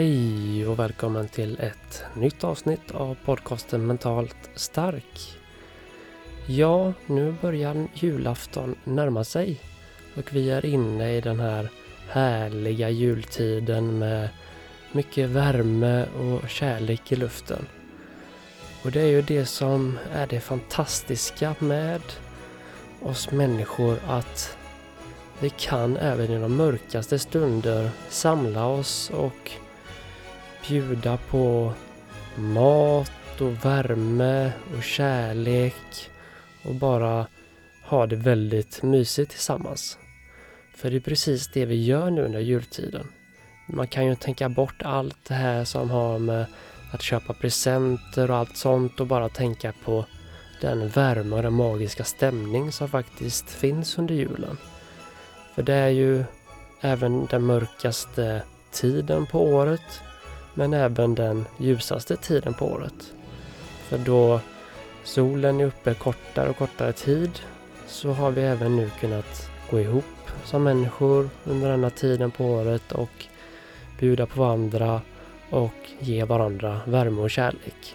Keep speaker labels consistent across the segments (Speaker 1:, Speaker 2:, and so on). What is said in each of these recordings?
Speaker 1: Hej och välkommen till ett nytt avsnitt av podcasten Mentalt stark. Ja, nu börjar julafton närma sig och vi är inne i den här härliga jultiden med mycket värme och kärlek i luften. Och det är ju det som är det fantastiska med oss människor att vi kan även i de mörkaste stunder samla oss och bjuda på mat och värme och kärlek och bara ha det väldigt mysigt tillsammans. För det är precis det vi gör nu under jultiden. Man kan ju tänka bort allt det här som har med att köpa presenter och allt sånt och bara tänka på den värme och den magiska stämning som faktiskt finns under julen. För det är ju även den mörkaste tiden på året men även den ljusaste tiden på året. För då solen är uppe kortare och kortare tid så har vi även nu kunnat gå ihop som människor under denna tiden på året och bjuda på varandra och ge varandra värme och kärlek.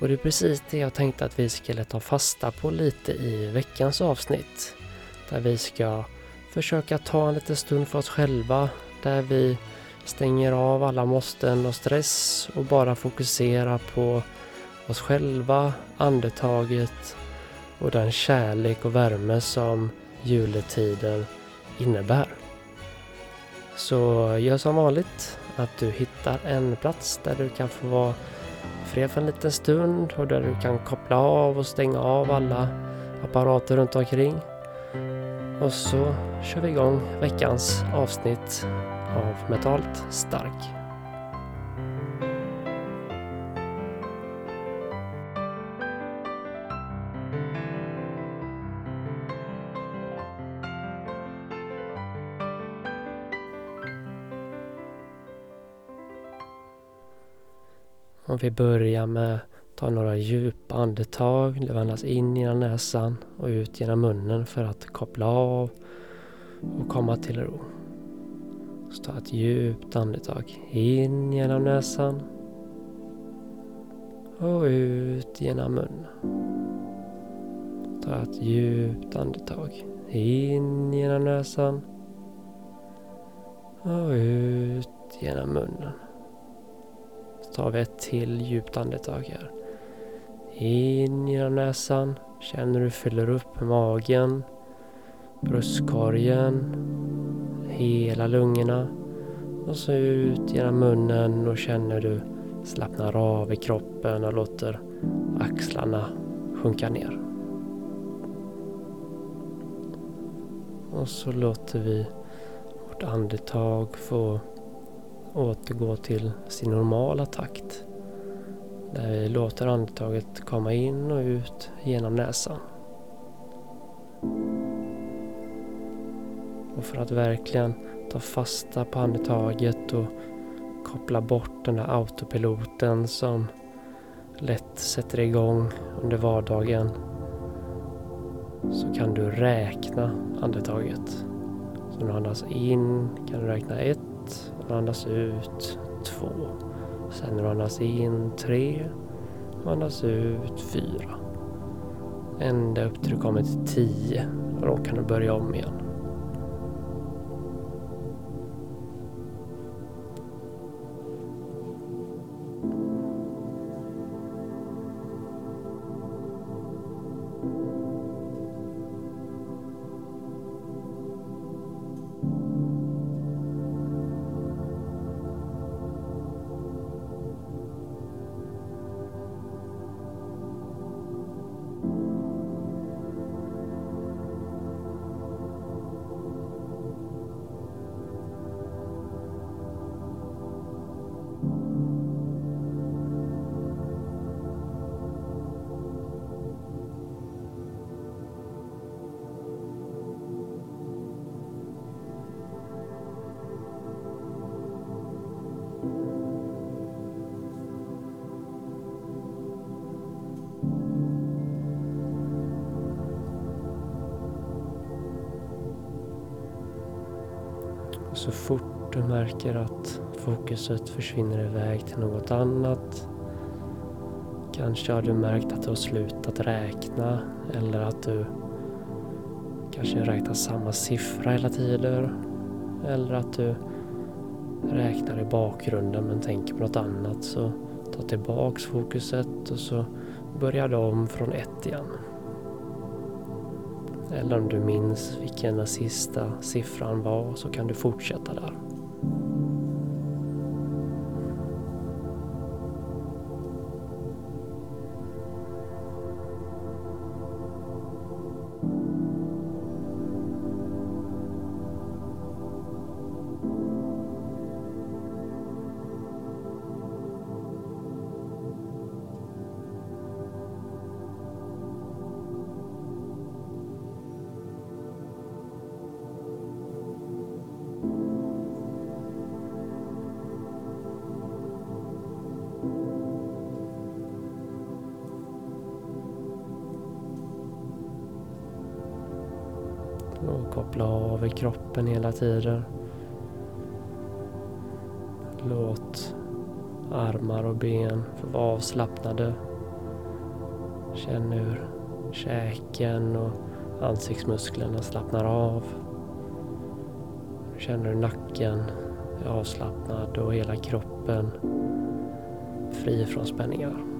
Speaker 1: Och det är precis det jag tänkte att vi skulle ta fasta på lite i veckans avsnitt. Där vi ska försöka ta en liten stund för oss själva där vi stänger av alla måsten och stress och bara fokuserar på oss själva, andetaget och den kärlek och värme som juletiden innebär. Så gör som vanligt att du hittar en plats där du kan få vara fred för en liten stund och där du kan koppla av och stänga av alla apparater runt omkring. Och så kör vi igång veckans avsnitt av Metalt Stark. Om vi börjar med att ta några djupa andetag. Du andas in genom näsan och ut genom munnen för att koppla av och komma till ro. Så ta ett djupt andetag in genom näsan och ut genom munnen. Ta ett djupt andetag in genom näsan och ut genom munnen. Så tar vi ett till djupt andetag här. In genom näsan. Känner du fyller upp magen, bröstkorgen, hela lungorna. Och så ut genom munnen och känner du slappnar av i kroppen och låter axlarna sjunka ner. Och så låter vi vårt andetag få återgå till sin normala takt. Där vi låter andetaget komma in och ut genom näsan. Och för att verkligen ta fasta på andetaget och koppla bort den där autopiloten som lätt sätter igång under vardagen så kan du räkna andetaget. Så när du andas in kan du räkna ett och andas ut två. Sen när du andas in tre och andas ut fyra. Ända upp till du kommer till tio och då kan du börja om igen. Så fort du märker att fokuset försvinner iväg till något annat. Kanske har du märkt att du har slutat räkna eller att du kanske räknar samma siffra hela tiden. Eller att du räknar i bakgrunden men tänker på något annat. Så ta tillbaks fokuset och så börjar du om från ett igen. Eller om du minns vilken den sista siffran var så kan du fortsätta där. Över kroppen hela tiden. Låt armar och ben få vara avslappnade. Känn hur käken och ansiktsmusklerna slappnar av. Känner hur nacken är avslappnad och hela kroppen fri från spänningar.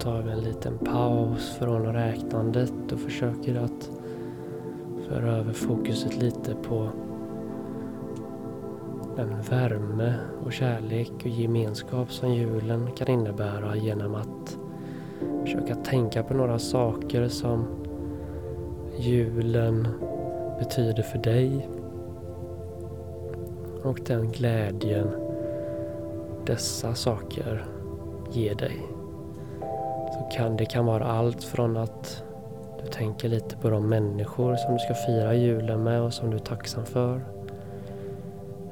Speaker 1: Tar vi en liten paus från räknandet och försöker att föra över fokuset lite på den värme och kärlek och gemenskap som julen kan innebära genom att försöka tänka på några saker som julen betyder för dig och den glädjen dessa saker ger dig kan, det kan vara allt från att du tänker lite på de människor som du ska fira julen med och som du är tacksam för.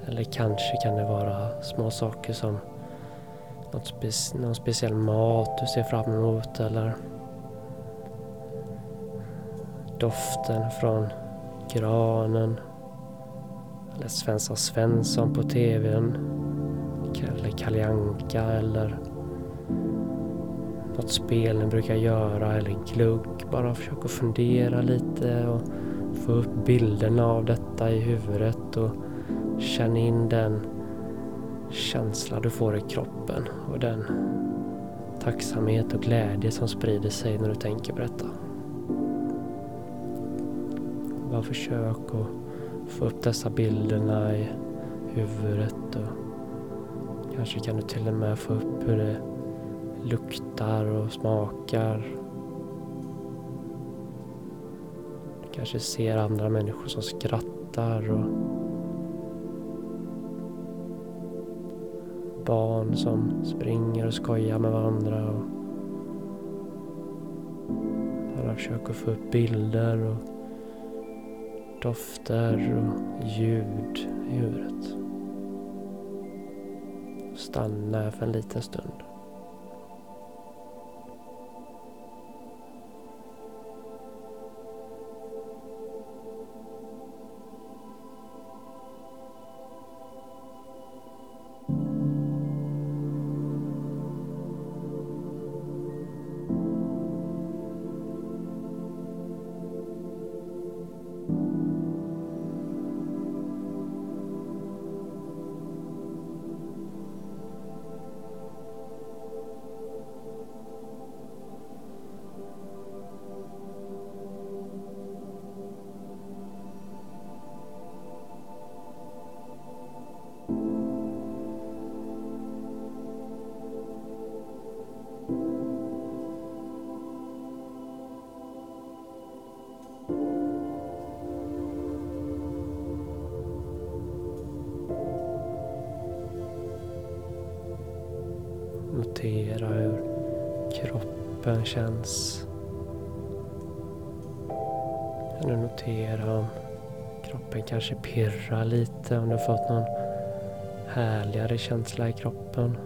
Speaker 1: Eller kanske kan det vara små saker som något spe någon speciell mat du ser fram emot eller doften från granen eller Svensson Svensson på TVn eller Kalle Anka eller något spel ni brukar göra eller glugg. Bara försök att fundera lite och få upp bilderna av detta i huvudet och känn in den känsla du får i kroppen och den tacksamhet och glädje som sprider sig när du tänker på detta. Bara försök att få upp dessa bilderna i huvudet och kanske kan du till och med få upp hur det luktar och smakar. Du kanske ser andra människor som skrattar och barn som springer och skojar med varandra. Och alla försöker få upp bilder och dofter och ljud i huvudet. Stanna för en liten stund. Notera hur kroppen känns. Kan du notera om kroppen kanske pirrar lite, om du har fått någon härligare känsla i kroppen.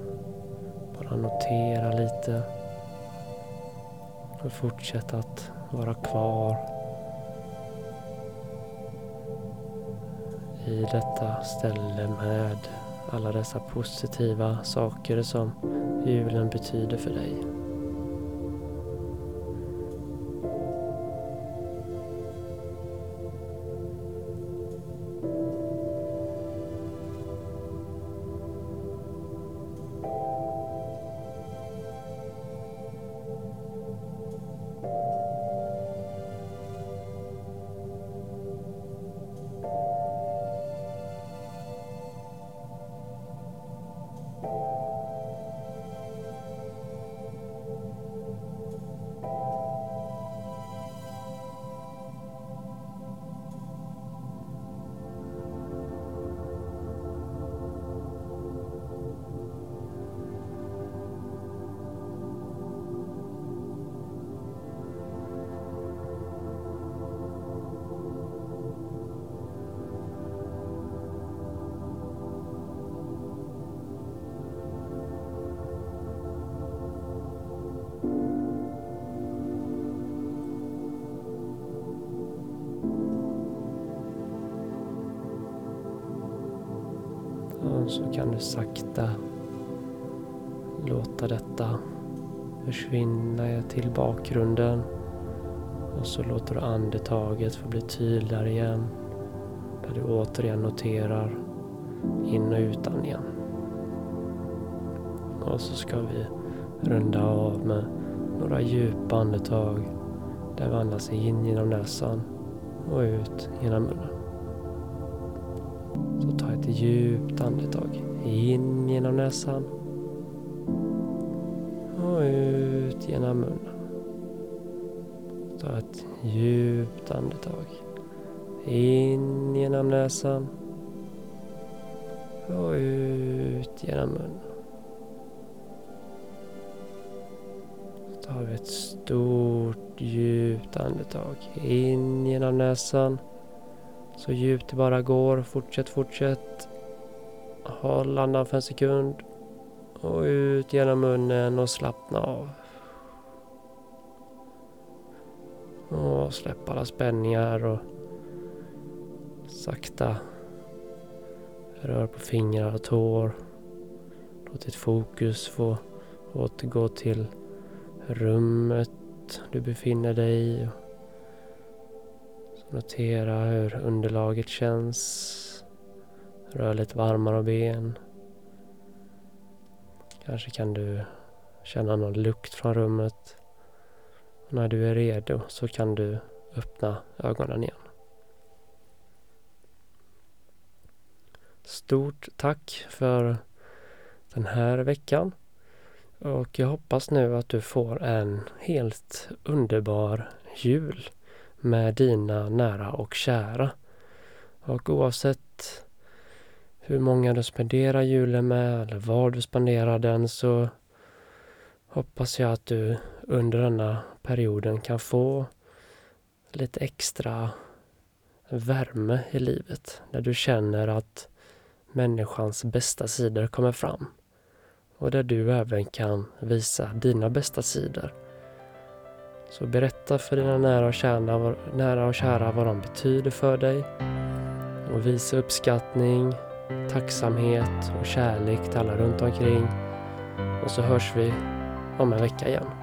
Speaker 1: Bara notera lite. Och fortsätt att vara kvar i detta ställe med alla dessa positiva saker som julen betyder för dig. Kan du sakta låta detta försvinna till bakgrunden. Och så låter du andetaget få bli tydligare igen. Där du återigen noterar in och utan igen. Och så ska vi runda av med några djupa andetag där vi andas in genom näsan och ut genom munnen. Så ta ett djupt andetag. In genom näsan. Och ut genom munnen. Ta ett djupt andetag. In genom näsan. Och ut genom munnen. Så tar vi ett stort djupt andetag. In genom näsan. Så djupt det bara går. Fortsätt, fortsätt. Håll andan för en sekund. Och ut genom munnen och slappna av. Och släpp alla spänningar och sakta rör på fingrar och tår. Låt ditt fokus få återgå till rummet du befinner dig i. Notera hur underlaget känns. Rör lite varmare av ben. Kanske kan du känna någon lukt från rummet. Och när du är redo så kan du öppna ögonen igen. Stort tack för den här veckan. Och jag hoppas nu att du får en helt underbar jul med dina nära och kära. Och oavsett hur många du spenderar julen med eller var du spenderar den så hoppas jag att du under denna perioden kan få lite extra värme i livet. Där du känner att människans bästa sidor kommer fram. Och där du även kan visa dina bästa sidor. Så berätta för dina nära och, kära, nära och kära vad de betyder för dig. Och visa uppskattning, tacksamhet och kärlek till alla runt omkring. Och så hörs vi om en vecka igen.